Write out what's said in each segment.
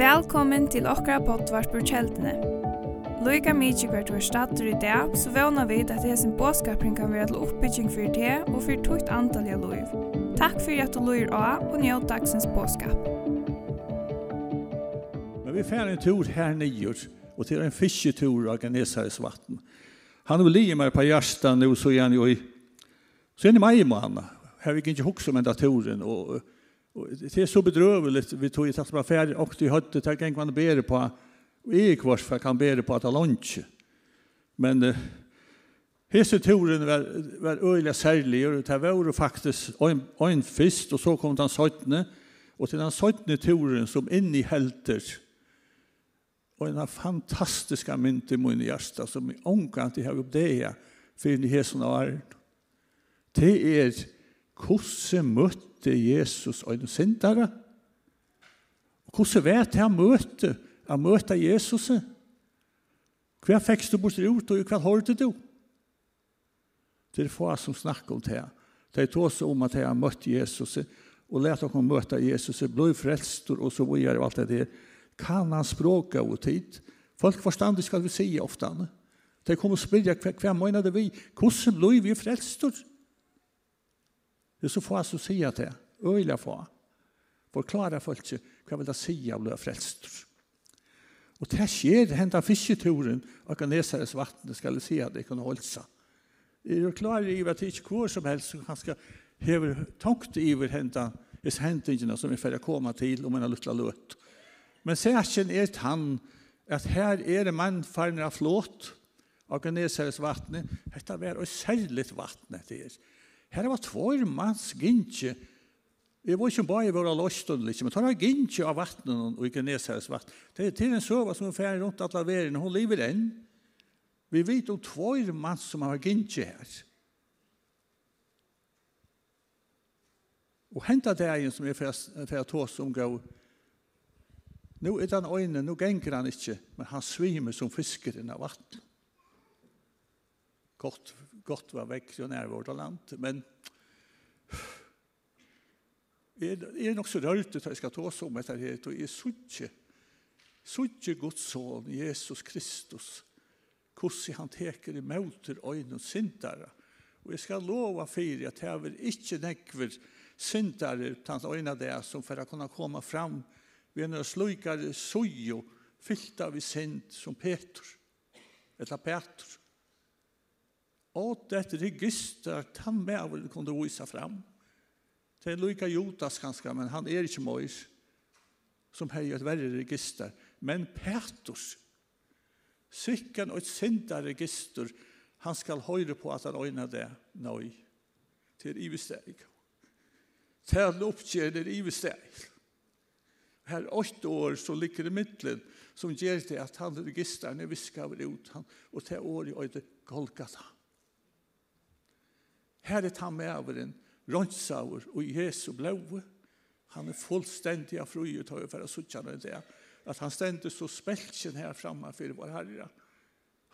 Velkommen til okra potvart på kjeldene. Loika mykje hvert var stater i dag, så vana vid at hesen båskapring kan være til oppbygging fyrir det og fyrir tukt antalliga loiv. Takk for at du loir av og njød dagsens båskap. Men vi fer en tur her nygjort, og til en fisketur av Ganesares vatten. Han vil lije meg på hjärsta nu så gjerne jo i. Så er det meg i manna. Her vil jeg ikke huske om enda turen og Det är så bedrövligt vi tog i tatt med färd och det hade tagit en man ber på och är kvars för kan ber på att ha lunch. Men uh, hese turen var, var øyla særlig, og det var faktisk en, en fyrst, og så kom den 17. Og til den 17. turen som inni helter, og en fantastiska mynd i min hjärsta som i omkant i har uppdeja för i hesen av Det är hvordan møtte Jesus en syndere? Og hvordan vet jeg han møtte, han møtte Jesus? Hva fikk du bort ut, og hva hørte du? Det er få som snakker om det. Det er også om at jeg har møtt Jesus, og lærte dere møte Jesus, blod frelst, og så videre, og alt det der. Kan han språka og tid? Folk forstand det skal vi si ofte. De kommer og spør hva, hva mener det vi? Hvordan blod vi frelst? Hvordan Det er så få som sier det. Øyla få. Förklara folk ikke hva vil det si av løy frelst. Og Och det skjer. Det händer fisketuren. Och kan lese dess vatten. Det jeg si att det kan hållsa. Är du klar i at det inte går som helst. Så kanske heve tungt i hur händer is hendingene som er ferdig å komma til om en lutla løt. Men særkjen er han at her er det mann farner av flåt av Gneseres vatten. Dette var jo særlig vattnet til er. Her var tvår mans gynnsi. Jeg var ikke bare våre løstene, liksom. men tar jeg gynnsi av vattnet og ikke nesheres vatten. Det er til en søva som er ferdig rundt alle verden, hun lever enn. Vi vet om tvår mans som har gynnsi her. Og hentet det en som jeg fyrir tås omgav, Nå er den øynene, nå ganger han ikke, men han svimer som fiskeren av vatten. Godt gott var vekk och nær vårt land. Men är är nok så rörigt at jeg skal ta oss om det här och är suttje. Suttje Guds son Jesus Kristus. hvordan han teker i møter øyne og syndere. Och jag skal lova för att jag vil inte nekver syndare utan øyne det som for å kunna komma fram ved en slukare sujo fyllta av synd som Petrus. Eller Petrus Och det register kan med av kunde visa fram. Det är lika Jotas ganska, men han är inte Mois som har ett värre register. Men Petrus, sikken och et synda register, han skal høyre på att han ögnar det. Nej, till ivesteg. Till oppgjør det ivesteg. Här åtta år så ligger det mittlen som ger det att han registrar när vi ska ut han och till året i öde Golgata. Her er han med averen, rønnsaur og Jesu blåve. Han er fullstendig av fru og for å suttje han det. At han stender så speltjen her framme for vår herre.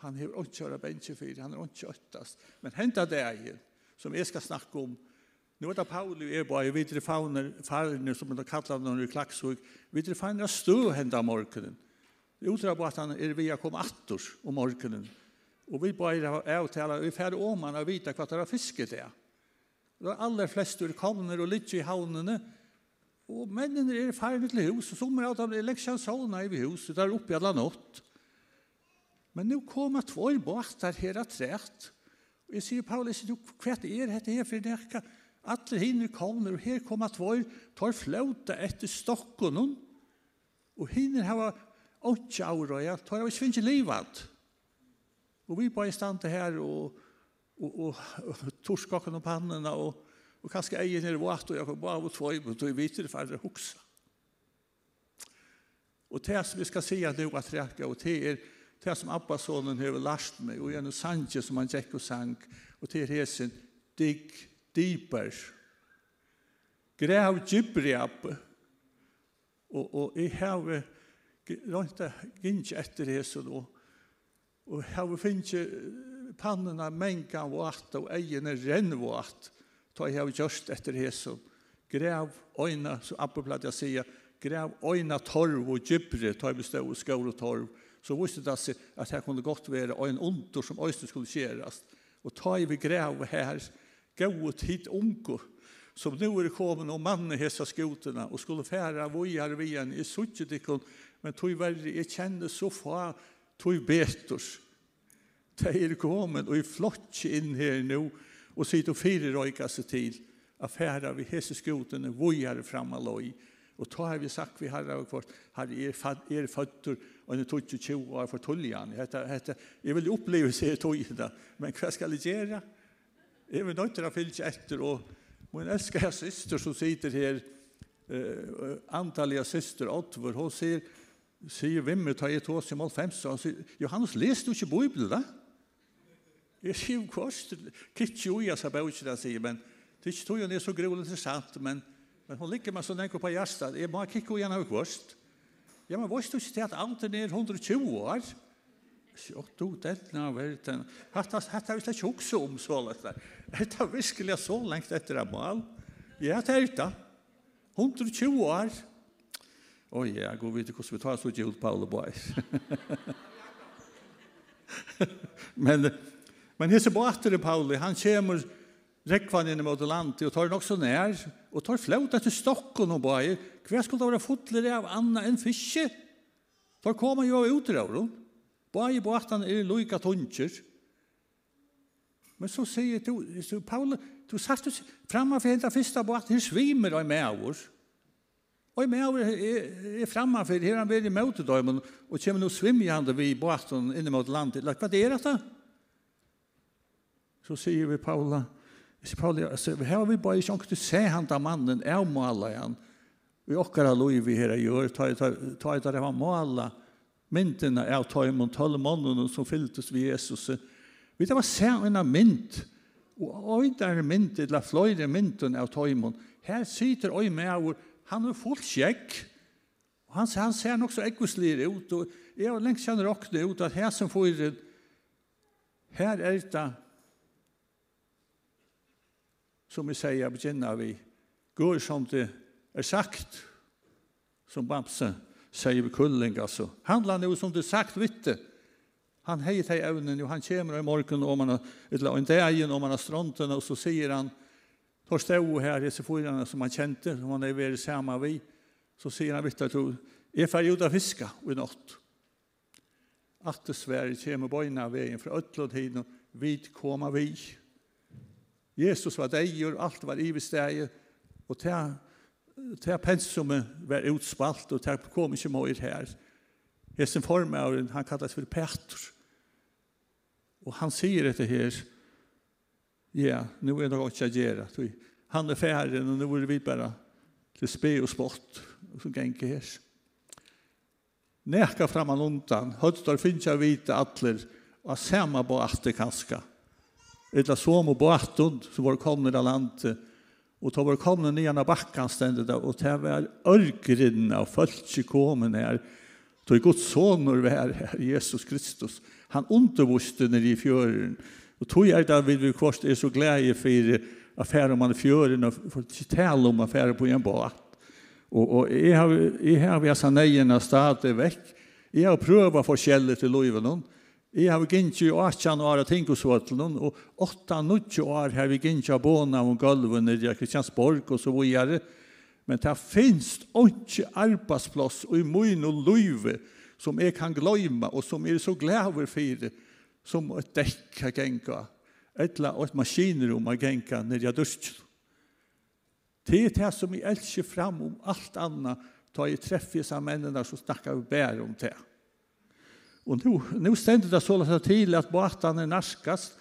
Han har ikke hørt bensje for, han har ikke øttast. Men hentet det er som jeg skal snakke om, Nå er det Pauli er bare videre fauner, farne, som er kallar når de klaksug, videre fauner stå henda morgenen. Det utra på at han er via kom attor om morgenen, Og vi bare avtaler, vi fer om man og vite hva det er fisket det. De aller fleste kommer og litt i havnene, og mennene er ferdig til hus, og sommer av dem er leksjansåna i hus, det er oppe i alle nått. Men nå kommer två båtar her og trätt. Og jeg sier, Paulus, du kvätt er hette her for det kan alla hinner kommer og her kommer två tar flöta etter stocken og hinner hava åtta år og jeg tar av svinje livat. Og vi bara stann till og, og och och, och torskaken och og och och kanske äger ner vart och jag kan bara vara två i och vet det for å huxa. Og det som vi skal si at det var räcka og det er det som Abbasonen har lært meg, og gjennom sanje som han gikk og sang, og det er hesen dig dyper, grev djupri opp, og, og jeg har rönt det gynnt etter hesen så Og vi finner pannene menga vart og egene renn vart ta jeg har gjort etter Jesus. Grev øyne, så Abbe pleide jeg sier, grev torv og gybre, ta jeg bestå og skål og torv. Så visste det seg at her kunne godt være øyne ontor som øyne skulle skjeres. Og ta jeg vi grev her, gå hit unko, som nu er kommet og mannen hessa skotene, og skulle fære vojer vi igjen i suttjetikken, men tog verre, jeg kjenner så far, tog betur. Det er kommet og i flott inn her nå, og sitter og fire røyka seg til, affæra vi hese skotene, vojare fram loj, og ta har vi sagt vi har och kvart, herre er, er føtter, og nu tog ju tjo och er for tullian. Hette, hette, jeg vil oppleve seg togene, men hva skal jeg gjøre? Jeg vil nøytere fylke etter, og min elskede syster som sitter her, uh, antalliga syster Otvor, hon sier, sier vimmer, tar i tås til mål 5, så han sier, Johannes, les du ikke Bibelen, da? Jeg sier, kost, kitt jo i, jeg sa bare ikke det, sier, men det er ikke tog han er så grov interessant, men, men hun liker meg så enkel på hjertet, jeg må kikke jo igjen av kost. Ja, men visst du ikke til at alt er 120 år? Så du, den har vært den. Hatt har vi slett ikke om så lett der. Det er virkelig så lengt etter en mål. Ja, det er det. 120 år. Å ja, gå vet hvordan vi tar så ikke ut Paul og Bois. men, men hese båter i Pauli, han kommer rekvann inn mot landet og tar nok så nær, og tar flauta til stokken og bare, hva skulle det være fotler av anna enn fiske? Tar kommer jo ut av dem. Bare båtene er loika tunger. Men så sier du, Paul, du satt du framme for hentet fyrsta båten, her svimer av med oss. Og jeg med er, er fremme for her han blir i møtedøymen, og kommer nå svimjande vi i båten inn mot landet. Like, hva er dette? Så sier vi Paula, jeg sier Paula, altså, her har vi bare ikke ångte se han da mannen, jeg maler han. Vi åkker av lov vi her gjør, ta i det han maler myndene av tøymen, tolv månene som fylltes ved Jesus. Vi det var særlig mynd, og øyder mynd, eller fløyre mynden av tøymen. Her sitter øy med over, Han er fullt skjegg, Og han, han ser nok så ekkusligere ut. Og jeg har lengst kjenner åkne ut at her som får her er det som jeg sier, jeg begynner vi går som det er sagt som Bamse sier vi kulling altså. Handlar nu som det sagt vitte. Han hejer til evnen og han kommer i morgen och man har, eller en dag, om man har stronten og så sier han Då stod här i sefyrarna som han kände, som han är väldigt samma vid. Så säger han vitt att jag får ut av fiska i natt. Att det Sverige kommer bojna vägen från ötlådhiden och vid komma vi. Jesus var dejer, allt var ivestejer. Och det här pensumet var utspalt och det här kom inte mer här. Hesen formar, han kallas för Petrus. Och han säger det här, ja, nu er det också att det. Han är färden och nå er vi bara till spe och spott og så ganger her. Neka fram framman undan, hötstar finns jag vita attler och samma på atter kanska. Eller som och på attund så var kommet av landet och ta var kommet kommande av backan stendet, och det var örgrinna och följt her, kommen här. godt sånn når vi er här, Jesus Kristus. Han undervoste ner i fjøren, Og tog er det vid vi kvart er så glæde for affære om man er fjøren og for å tale om affære på en båt. Og, og jeg har, jeg har vi sa neien av stadig vekk. Jeg har prøvd forskjellig til loven. Jeg har gint i 18 år av tinkosvåtlen, og 8-9 år har vi gint av båna om gulven nere i Kristiansborg og så videre. Men det finnes ikke arbeidsplass og i min og løyve som jeg kan gløyme og som jeg er så glad for som et dekk har genga, etla og et maskinrum har genga nere av dursken. Det er det som jeg elsker fram om alt annet, da jeg treffer seg mennene som snakker vi bare om det. Og nu, nu stender det så lett til at båten er narskast,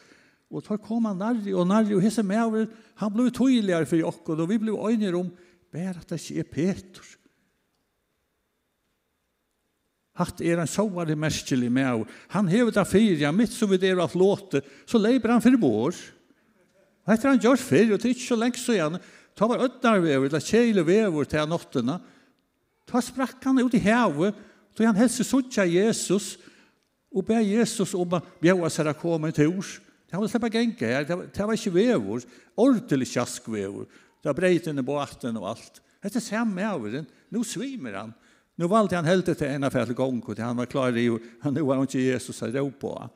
og tar kom han nærri og nærri, og hese med, over, han ble tøyligere for oss, og vi ble øyne om, bare at det ikke er Peter. Hatt er en såare merskelig med av. Han hever det fyrja, mitt som vi der at låte, så leiber han fyrir vår. Hette han gjør fyr, og det er ikke så lenge så igjen. Ta var ødnarvever, eller kjele vever til nottena. Ta sprakk han ut i hevet, så han helse suttja Jesus, og be Jesus om at bjøa seg å komme til oss. Det var slippe genka her, det var ikke vevor. ordentlig kjask vevor. Det var breit inne på atten og alt. Hette samme averen, nå svimer han. Nu valde han helt till en för att gång och han var klar i han nu var inte Jesus att ro på.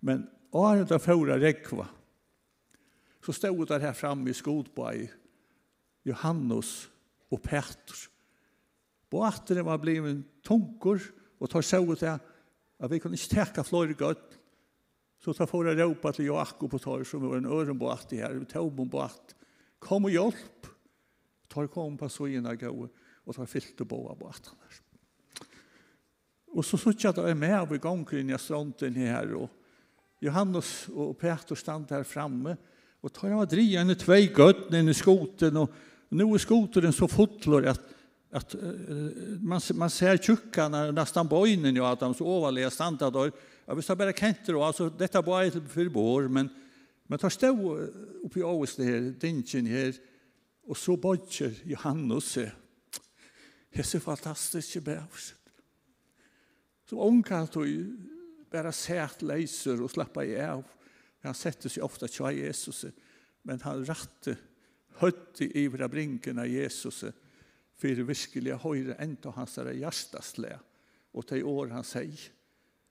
Men året då förra räckva så stod det här framme i Skodberg Johannes och Petrus. Båten var blivit tunkor och tar så ut att vi kunde inte täcka gott. Så tar förra ropa till Jakob och tar som var en öronbåt här, en tombåt. Kom och hjälp. Tar kom på sågena gått og tar fyllt og boa på at Og så sutt jeg at jeg er med av i gongen i stronten her, og Johannes og Peter stand her framme, og tar jeg av drien i tvei gøtten inn i skoten, og nu er skoten så fotler at, at uh, man, man ser tjuckarna nästan på ögonen ju att de så överliga standard och jag visst bara kent då alltså detta var ett för bor men men tar stå upp i Ås det här dinchen här och så bodger Johannes hese fantastiske bævset. Som omkant og bare sært leiser og slappa i av. Han sette seg ofta tja Jesus, men han ratte høtti i vra brinken av Jesus fyrir virkelig høyre enda hans er hjertasle og til år han sier.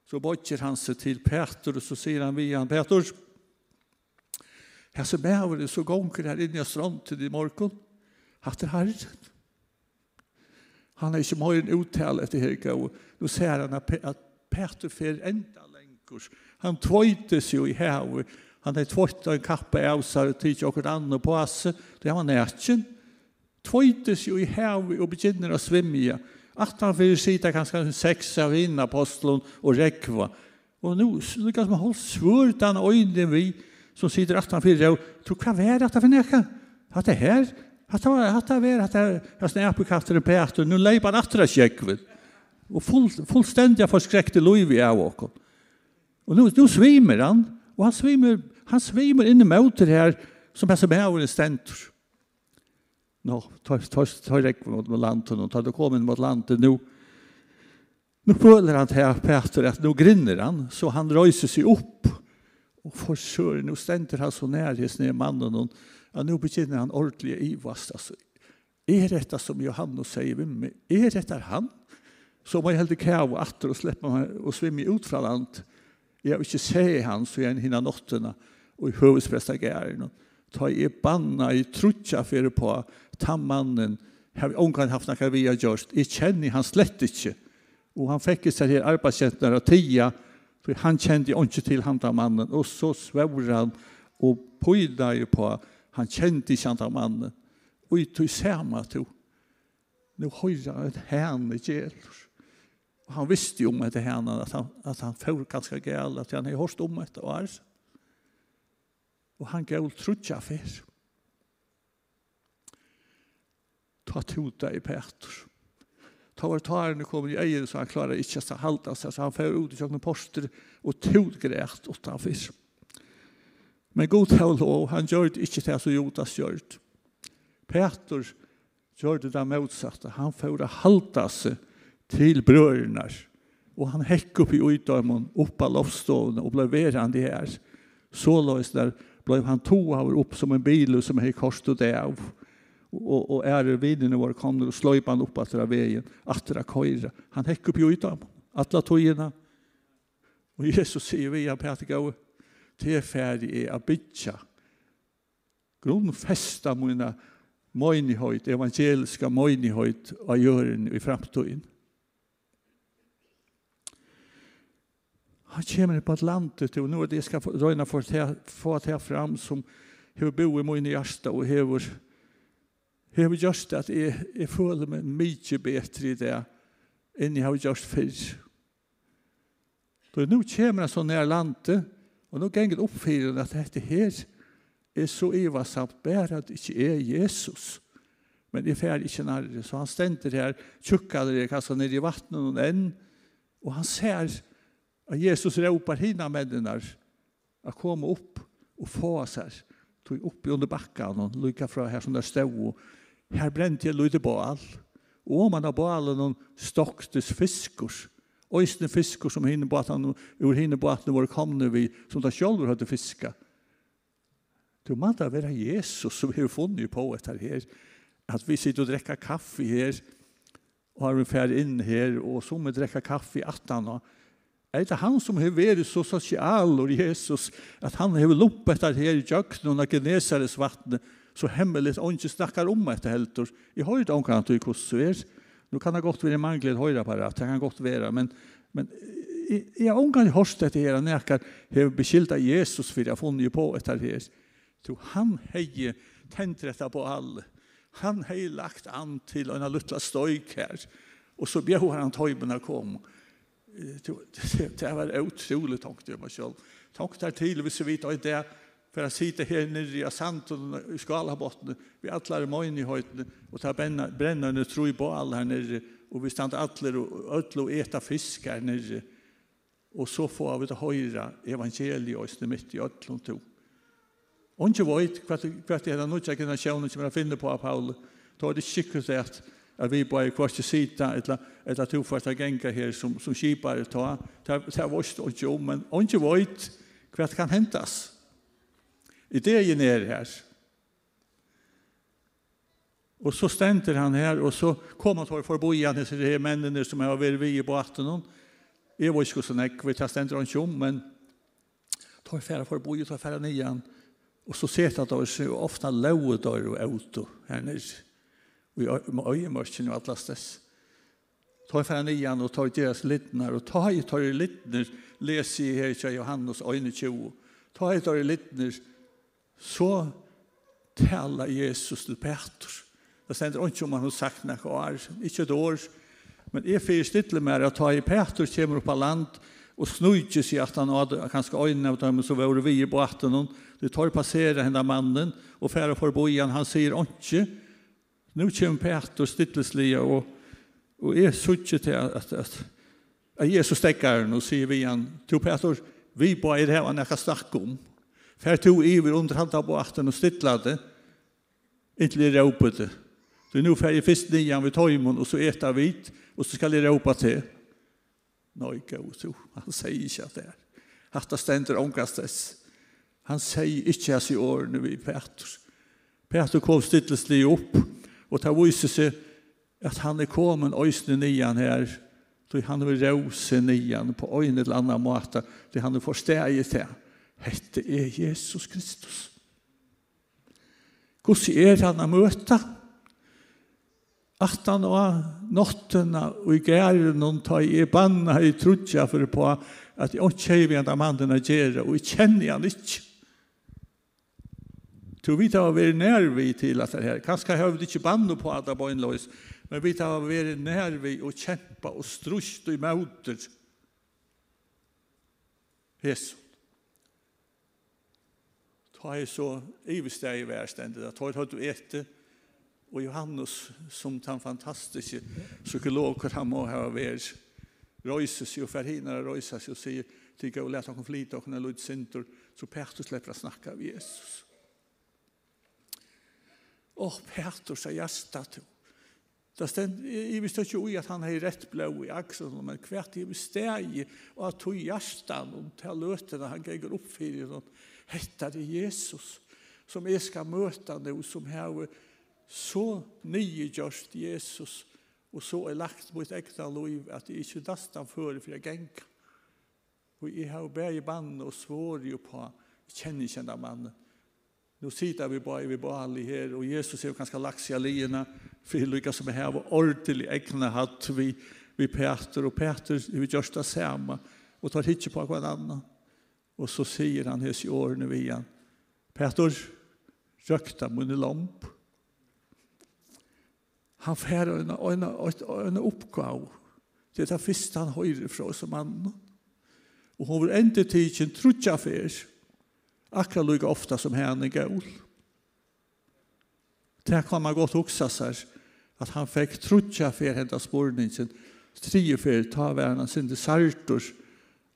Så bodger han seg til Peter og så sier han via han, Peter, hese bævret så gonger her inne i strand til i morgen, hatt det herren. Han er ikke mer en uttale etter her. og nå ser han at Peter fer enda lenger. Han tvøytes jo i havet. Han har av en kappe av seg og tidsi okkur andre på asse. Det var nærkjen. Tvøytes jo i havet og begynner å svimja. At han fyrir sida kanskje seks av innapostelen og rekva. Og nå, nå kan man holde svurt han øyne vi som sitter at han fyrir. Tror hva er at han fyrir nekka? At det her, Hatta var hatta var hatta hatta är på kastar på efter nu leip efter atra jag Och full fullständiga förskräckte loiv i är och. Och nu nu svimmer han och han svimmer han svimmer in i motor här som er over bävre stentor. Nå, tar tar tar jag mot lanten och tar det kommer mot lanten nu. Nu føler han til Peter at nå grinner han, så han røyser seg opp. Og for søren, nå stenter han så nær hos nye mannen, og Ja, nu begynner han ordentlig i vast. Altså, er dette som Johannes sier ved meg? Er dette han? Så må jeg helde kæve atter og slippe meg og svimme ut fra land. Jeg vil ikke se han, så jeg hinner nåttene og i høvespresta gæren. Ta i banna i trutja fyrir på tammannen. har omgang haft nakka vi har gjort. Jeg kjenner han slett ikke. Og han fikk seg her arbeidskjentene av tida, for han kjente ikke til han mannen. Og så svævde han og pøyde på Han kjente ikke andre mannen. Og jeg tog samme to. Nå høyre han et herne gjelder. Og han visste jo om etter herne at han, at han får ganske gæl, at han har hørt om etter og er. Og han gav trutja fyr. Ta tuta i Petter. Ta var tarene kom i eier, så han klarer ikke å halda seg, så han får ut i kjøkken poster og tog greit utenfor. Og Men god hell lov, han gjør det ikke til som Jodas gjør det. Peter gjør det det motsatte. Han får det halta seg til brødrene. Og han hekk opp i utdømmen, opp av lovstående og ble verande her. Så løs der ble han to av opp som en bil som hei korset og det av. Og, og ære vinnene våre kom og sløyp han opp etter veien, etter køyre. Han hekk opp i utdømmen, alle togene. Og Jesus sier vi, han Peter gav, til ferdig er å bytja. Grunnfesta mine møynihøyt, evangeliska møynihøyt av jøren i framtiden. Han kommer på Atlantet, og nå er det jeg skal røyne for å få det fram som har bo i mine hjerte og hever har gjort at jeg, jeg føler meg mye bedre i det enn jeg har gjort før. Da nå kommer jeg så nær landet, Og nå ganger opp for at dette her er så ivarsamt bare at det ikke er Jesus. Men det fer ikke nærmere. Så han stender her, tjukker det, kastet ned i vattnet og enn. Og han ser at Jesus råper hina mennene å komme opp og få seg. Tog opp under bakken og lykke fra her som det stod. Her brente jeg lydde på all. Og man har på alle noen stoktes fiskers Øysene fisker som hinne han ur hinne han var kommet vi, som da selv hadde fiska. Du må da være Jesus som vi har funnet på etter her, at vi sitter og drekker kaffe her, og har en ferd inn her, og som vi drekker kaffe i 18 Er det han som har vært så sosial, og Jesus, at han har loppet etter her i jøkken og genesares vattnet, så hemmelig og ikke snakker om etter helter. Jeg har ikke omkring til hvordan det er, Nu kan det gott vara höra på det kan gott vara, men, men jag omgår i hörstet det här när jag har beskyllt Jesus för jag funnit på ett här. Så han hejer tändrätta på all. Han har lagt an till en lilla stöjk här. Och så bjöd han tojberna kom. Det var otroligt tungt i mig själv. Tungt där till, vi så vitt och det för att sitta här nere i Santon i Skalabotten vi alla är mojn i höjden och ta bränna, bränna tro på alla här nere och vi stannar alla och ödla och äta fisk här nere och så får vi ta höra evangeliet i mitt i ödlund tog Og ikke vet hva det er nødt til generasjonen som er finner på av Paul. Da er det sikkert at, at vi bare kvart til sida, eller, eller to for at genga her som, som skipare ta. Det er vårt ikke om, men ikke vet hva det kan hentes. Ideen er her. Og så stender han her, og så kommer han forbi bojan til de mennene som har vært vi på 18. Jeg var ikke sånn, jeg vet, jeg stender han ikke om, men tar færre bojan tar færre nian, og så ser han det er ofte lauer der og auto her nere, og i øyemørkene og atlastes. Ta færre nian og tar deres littner, og ta i tar i littner, leser jeg her i Johannes øyne 20. Ta i tar i littnar, så talar Jesus til Petrus. Det stender ikke om han har sagt noe år, ikke et år, men jeg fyrir stille mer at ta i Petrus kommer opp av land og snudger seg at han hadde kanskje øynene av dem, så var vi i båten, det tar passere henne mannen, og færre forbojen, han sier ikke, nu kommer Petrus stilleslige, og, og jeg suttet til at, at, at Jesus stekker henne og sier vi han, til Petrus, vi bare er her, han er ikke snakk om, Fær to iver under handa på achten og stittlade, inntil jeg råpet det. Så nå fær jeg fyrst nian ved tøymon, og så etar vi hit, og så skal jeg råpa til. Nei, god så han sier ikke at det er. Hatta stender ångastes. Han sier ikke hans i årene vi Petrus. Petrus kom stittelslig opp, og det viser seg at han er kommet øyne nian her, så han vil råse nian på øyne eller annan måte, så han er forsteget til. Hette er Jesus Kristus. Hvordan er han å møte? At han var nåttene og i gæren og ta i banna i trudja for på at jeg ikke er ved mannen å gjøre, og jeg kjenner han ikke. Så vi tar å være nærvi til at det her. Kanskje har vi ikke bannet på at det var en løs, men vi tar å være nærvi og kjempe og strust og i møter. Jesus ta jeg så ivesteg i værstendet, at jeg hadde etter, og Johannes som den fantastiske psykolog han må ha vært, røyser seg og forhindrer røyser seg og sier, tycker och lete honom flyte og kunna låta sinter, så Petrus slipper å snakke av Jesus. Och Petrus är til Det stend, jeg visste ikke ui at han har rett blå i axeln men hvert jeg i steg og at tog hjärtan og til løtene han går opp för det Hetta det Jesus som jeg skal møte nå, som har så nye gjørst Jesus, og så er lagt mot ekta liv at jeg ikke dastan før for jeg geng. Og jeg har bæg i bann og svår jo på kjenner kjenne mannen. Nå sitter vi bare ved Bali her, og Jesus er jo ganske lagt seg alene, for jeg lykker som jeg var ordentlig egna hatt vi, vi Peter, og Peter vi gjørst det samme, og tar hitje på hver annen. Og så sier han hans i årene vi igjen, Petor, røkta munne i lamp. Han får en, en, en, en. Det er det første han høyre fra som annan. Och hon vill inte tidsen trutja för. akkurat lika ofta som henne gul. Det kan man godt huksa seg, at han fikk trutja för hennes borgningen. Tre för ta verna sin desartor.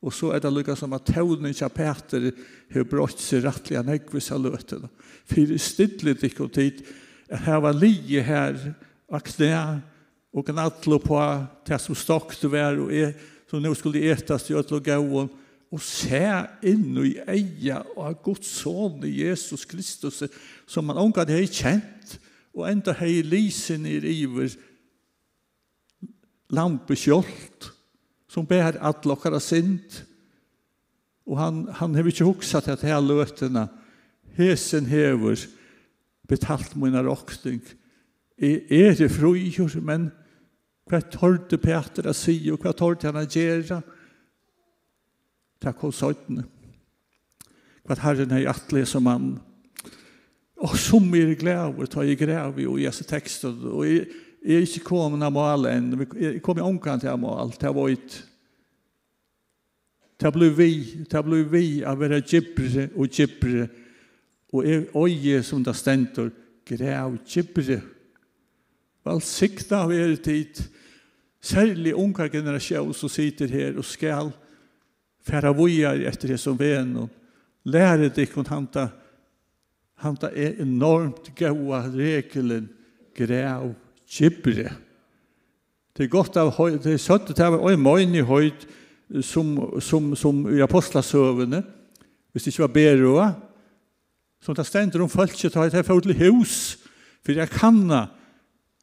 Og så er det lukket som at tøvnen ikke Peter har brått seg rettelig av negvis av løtene. For stidlig dikk og tid, her var lige her, av knæ, og gnatlo på det som stokte var, og er som nå skulle etas til ødel og gavon, og se inn i eia av Guds son Jesus Kristus, som man omgad har kjent, og enda hei lisen i river, lampe kjolt, som ber at lokkara sint. Og han, han har inte huxat at her løtena, hesen hever betalt mina rockning. Er, er det frujur, men hva tørte Peter å si, og hva tørte han å gjøre? Takk hos søytene. Hva herren er atle som mann. Og som er glæver, tar jeg græv i og jesu teksten, og jeg Jeg er ikke kommet av mål enn. Jeg kom i omkant til mål. til var et... Det ble vi. Det ble vi av å være gibbre og gibre Og jeg øye som det stender grev gibre Vel sikta av er tid. Særlig unga generasjon som sitter her og skal færa vujar etter det som ven og lære deg kun hanta hanta er enormt gaua regelen grev kibre. Det er godt av høy, det er søtt, det er en møgn i høyt, som, som, som i apostlasøvene, hvis det ikke var beroa, som det stender om følget, det er for til hus, for jeg kan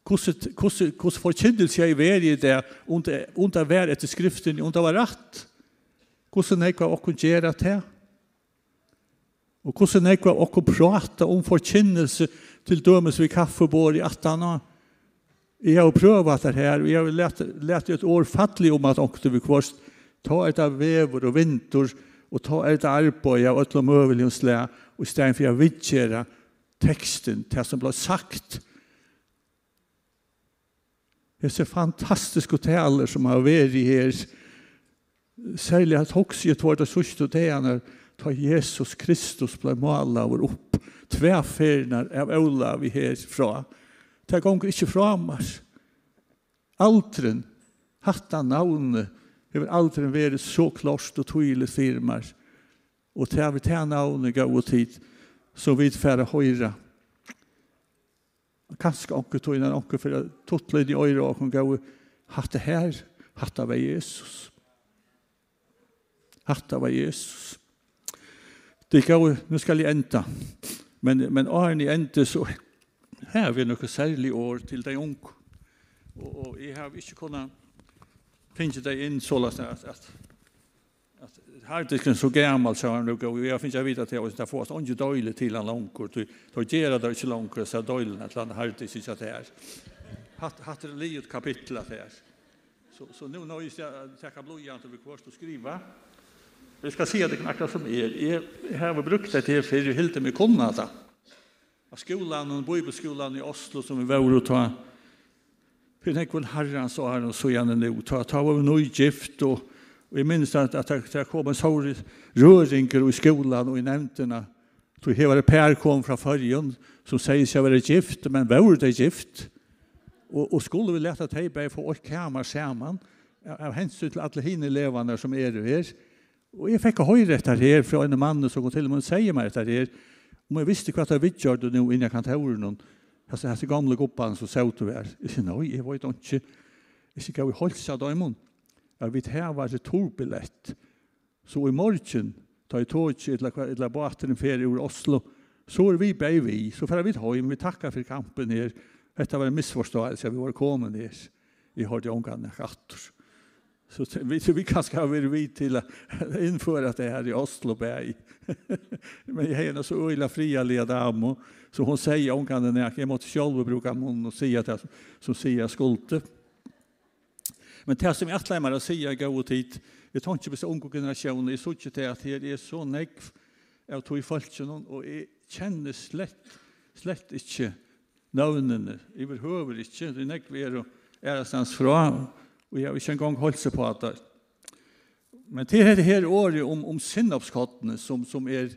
hvordan forkynnelse jeg er i det, om det var etter skriften, om det var rett. Hvordan jeg var åkken gjøre det. Og hvordan jeg var åkken prate om forkynnelse til dømes vi kaffebord i 18 år. Jeg har prøvd det her, og jeg har lett, et år fattelig om at åkte vi kvarst, ta et av vever og vinter, og ta et av arbeid av ødel og møvelig og slæ, og i stedet for jeg vidtjere teksten, det som ble sagt. Det er fantastiske taler som har vært her, særlig at også jeg tog det sørste tegene, ta Jesus Kristus ble malet over opp, tveferner av Olav i herfra, og Det gonger ikkje framars. Altren, hatta navnet, hever altren vere så klost og tydelig firmar. Og det vi ta navnet gav og tid, så vi færre høyra. Kanskje onker tog innan onker for at tottlid i øyre og hun gav hatt det her, hatt det var Jesus. Hatt det var Jesus. Det gav, nu skal jeg enda. Men, men åren i enda så Her er noe særlig år til de unge. Og, og jeg har ikke kunnet finne deg inn så løsne at, at, at harddisken så gammel, så han lukket, og jeg finner vite at jeg har fått ikke døylig til han unge. Og da gjør det ikke langt, så er døylig til han harddisken ikke at det er. Hatt, det livet kapittel at det er. Så, så nå når jag tackar blodjan og vi kvarst och skriva. Vi si at det er akkurat som er. Jeg har brukt det til till för jag helt med kunnata av skolan, og bibelskolan i Oslo som vi var og ta. For jeg vil herren så här og så gjerne nå, ta, ta var vi nå gift, og, og jeg minns at, at det kom en sår røringer i skolan og i nevntene. Så her var det Per kom fra førjen, som sier seg være gift, men var det gift? Og, og skulle vi lette at jeg bare få åkt kammer sammen, av hensyn til alle hine elevene som er her. Og jeg fikk høyre etter her fra en mann som kom til og med säger sier meg etter her, Om jeg visste hva jeg vidtgjør det nå innen jeg kan ta over noen, Jeg altså hans gamle goppan som sa til hver, jeg sier, nei, jeg vet ikke, jeg sier, jeg vil holde seg da i munnen. jeg vet her var det torbillett, så i morgen, da ta i toget, eller baten en ferie ur Oslo, så er vi bei vi, så får vi ta, hjem, vi takker for kampen her, dette var en misforståelse, vi var kommet her, vi har det omgang etter, Så vi, så vi kanske har varit vid till att införa det här i Osloberg. Men jag är så illa fria leda ammo. Så hon säger, hon kan den här, jag måste själv bruka mun och säga det som säger skulte. Men det som jag lämnar att säga går tid, jag tar inte på unga generationer, jag såg inte att det är så negv av tog i falsen och jag känner slett, slett inte navnene, överhuvud inte, det är negv är och är från Og jeg har ikke engang holdt seg på at det. Men til dette her året om, om sinnopskottene som, som er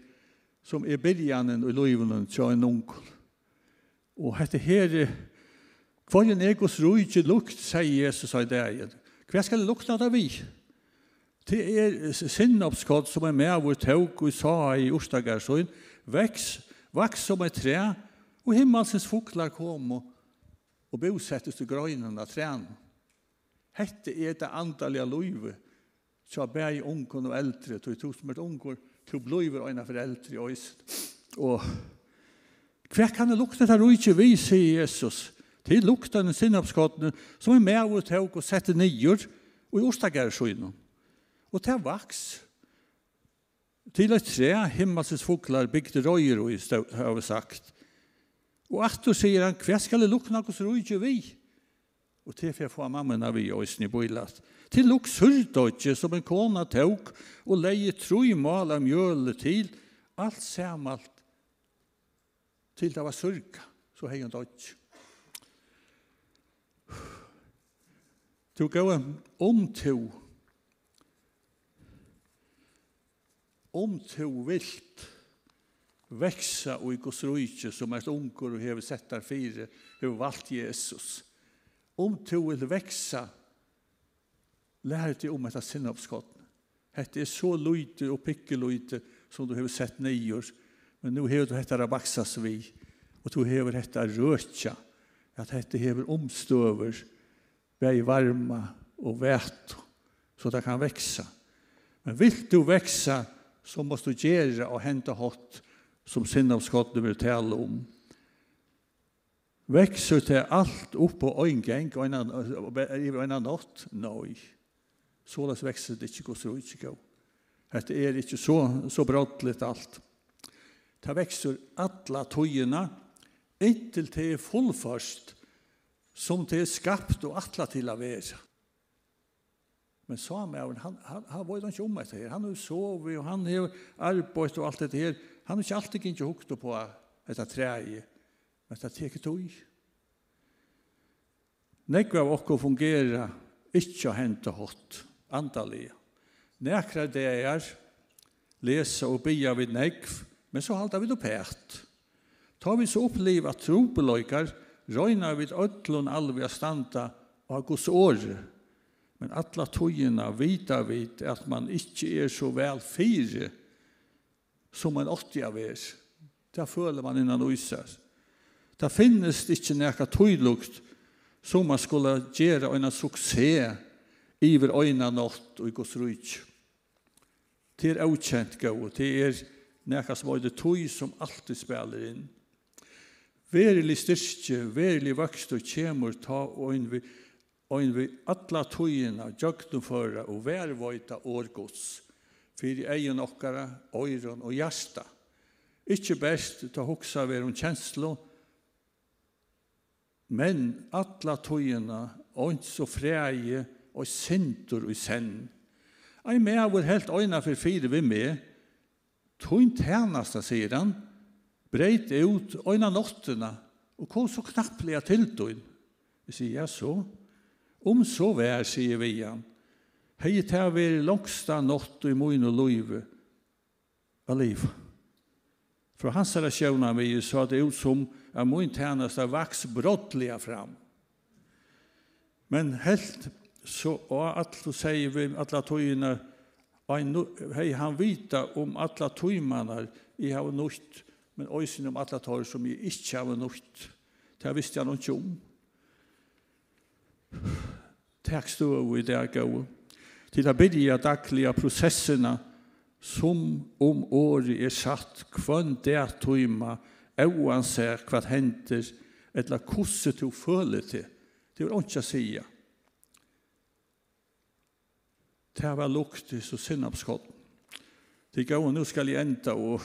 som er byrjanen og løyvene til en onkel. Og dette her, hva er en egos rujtje lukt, sier Jesus i dag. Hva skal det lukta av vi? Det er sinnopskott som er med vår tåg og sa i Ostagarsøyn, veks, vaks som et tre, og himmelsens fuklar kom og, og bosettes til grøynene av trenen. Hette er det andalige løyve, så bæg ungen og eldre, tog tog som er unger, tog bløyver øyne for eldre i øysen. Og hva kan det lukne til ikke vi, sier Jesus, til lukte den sinnoppskottene, som er med og tog og sette nyer, og i ostagarsøyne. Og til vaks, til et tre himmelsens foklar bygde røyer, og i stedet har vi sagt. Og at du sier han, hva skal det lukne hos ikke vi? Og til for jeg får mamma av i øyne i bøylet. Til luksurdøtje som en kona tåg, og leie troi mal av mjøle til, alt samalt til det var surka så hei hun dodje. Du gav en omtog, omtog vilt, veksa og i gos rujtje som er et unger og hever settar fire, hever valgt Jesus. Jesus Om du vil veksa, lær deg om etter sinnopskottene. Hette er så løyte og pikkeløyte som du har sett nyer, men nu har du hette rabaksas vi, og du har hette røtja, at hette hever omstøver, vei varma og vet, så det kan veksa. Men vil du veksa, så måst du gjøre og hente hatt som sinnopskottene vil tale om. Vekser til alt opp på en gang, og en natt? Nei. Så det vekser det ikke gos og ikke gos. Er ikke så, så brottligt alt. Det vekser alla tøyene, inntil det er fullførst, som det er skapt og atla til å være. Men Samuel, han, han, han var jo ikke om etter her. Han har sovet, og han har arbeidt og alt dette her. Han har ikke alltid ikke hukket på dette treet men det teker tog. Nekva av okko fungera ikke å hente hot, andalige. Nekra det er lesa og bia vid nekv, men så halda vi det pært. Ta vi så oppliv at trobeløykar røyna vid ötlun alvia standa av gos åre, men alla togina vita vid at man ikkje er så vel fire som man åttia vid. Det føler man innan uisar. Det finnes ikke noe tøylukt som man skulle gjøre en suksess iver øyna nått og i gos ryk. Det er avkjent gau, det er noe som er det tøy som alltid spiller inn. Verilig styrke, verilig vokst og kjemur ta øyn vi, øyn vi atla tøyina, jøgnumføra og vervøyta årgods, fyrir egin okkara, øyron og hjärsta. Ikkje best ta hoksa ver om kjenslo, men atla tøyina ons så freie og sintur og senn. Ei med var helt øyna for fire vi med, tøyn tænasta, sier han, breit ut øyna nottena, og kom så knapplega til tøyn. Vi sier, ja så, om så vær, sier vi han, hei til å være langsta nott i moin og løyve, av liv. Fra hans herre sjøvna vi, så det ut som, at min tjeneste vaks brottliga fram. Men helt så og alle sier vi alle togene hei han vita om alle togene jeg har nødt men også om alle togene som jeg ikke har nødt det visste han ikke om Takk stå i det jeg til å bidja daglige prosessene som om året er satt kvann det tøyma oansett hva henter, eller hvordan du føler til. Det vil ikke si. Det var lukt og så sinnapskott. Det går, nå skal jeg enda, og,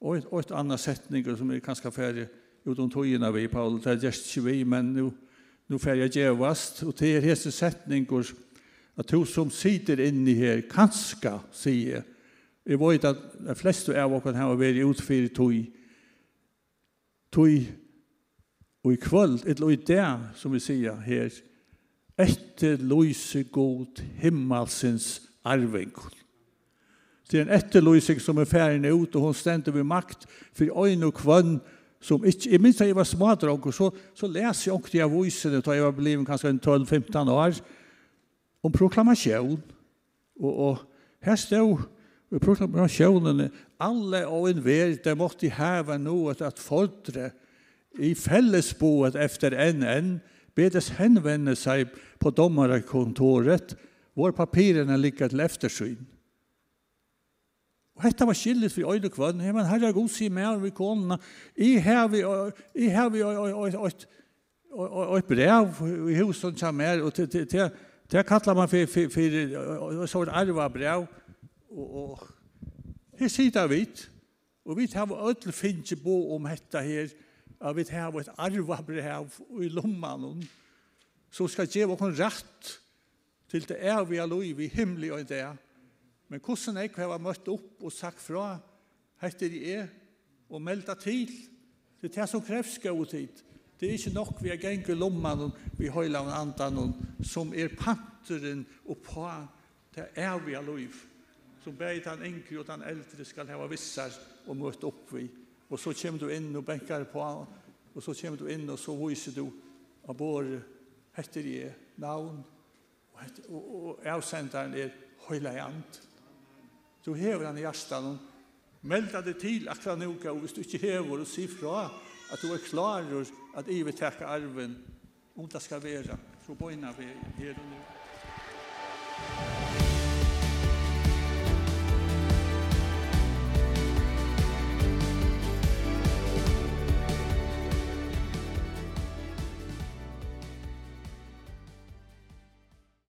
og, et, og et annet setning som er ganske ferdig utom togene vi, Paul, det er just ikke vi, men nå, nå fer jeg gjevast, og det er hese setninger at du som sitter inne her, kanskje, sier jeg, Jeg vet at de fleste av dere har vært utfyrt tog tog og i kvöld, eller i det som vi sier her, etterløse god himmelsens arvengon. Det er en etterløsing som er ferdig ut, og hun stender ved makt for øyne og kvønn, som ikke, jeg minns da jeg var smadrong, og så, så leser jeg også de avisene, da jeg var blevet kanskje 12-15 år, om proklamasjon, og, og her stod Vi pratar om missionen. Alla och en värld där måste häva något att fordre i fellesboet efter en en bedes henvende sig på domarkontoret. hvor papirerna ligger til eftersyn. Og dette var skillet for øyne kvann. Ja, men herre god sier mer vi konene. I har vi et brev i huset som er, og det kallar man for, for, for, for, for, Og, og her sitter vi, og vi har ødel finnes bo om dette her, at vi har et arvabrev i lomman, så skal gjøre oss rett til det er vi er lov i himmelig og det. Men hvordan jeg har møtt opp og sagt fra, heter det er, og melda til, det er det som krevs gå tid. Det er ikke nok vi har gengt lomman vi høyla og andan som er panteren og på det er vi er lov som bæði den yngre og den eldre skal hava vissar og møtt opp vi. Og så kommer du inn og benkar på, og så kommer du inn og så viser du av bor heter jeg navn, og, heter, og, og avsenderen er høyla jant. Du hever han i hjertan og melda deg til akkurat noga og hvis du ikke hever og sier fra at du er klar at jeg vil takke arven, om det skal være, så bøyna vi her og nu. Thank you.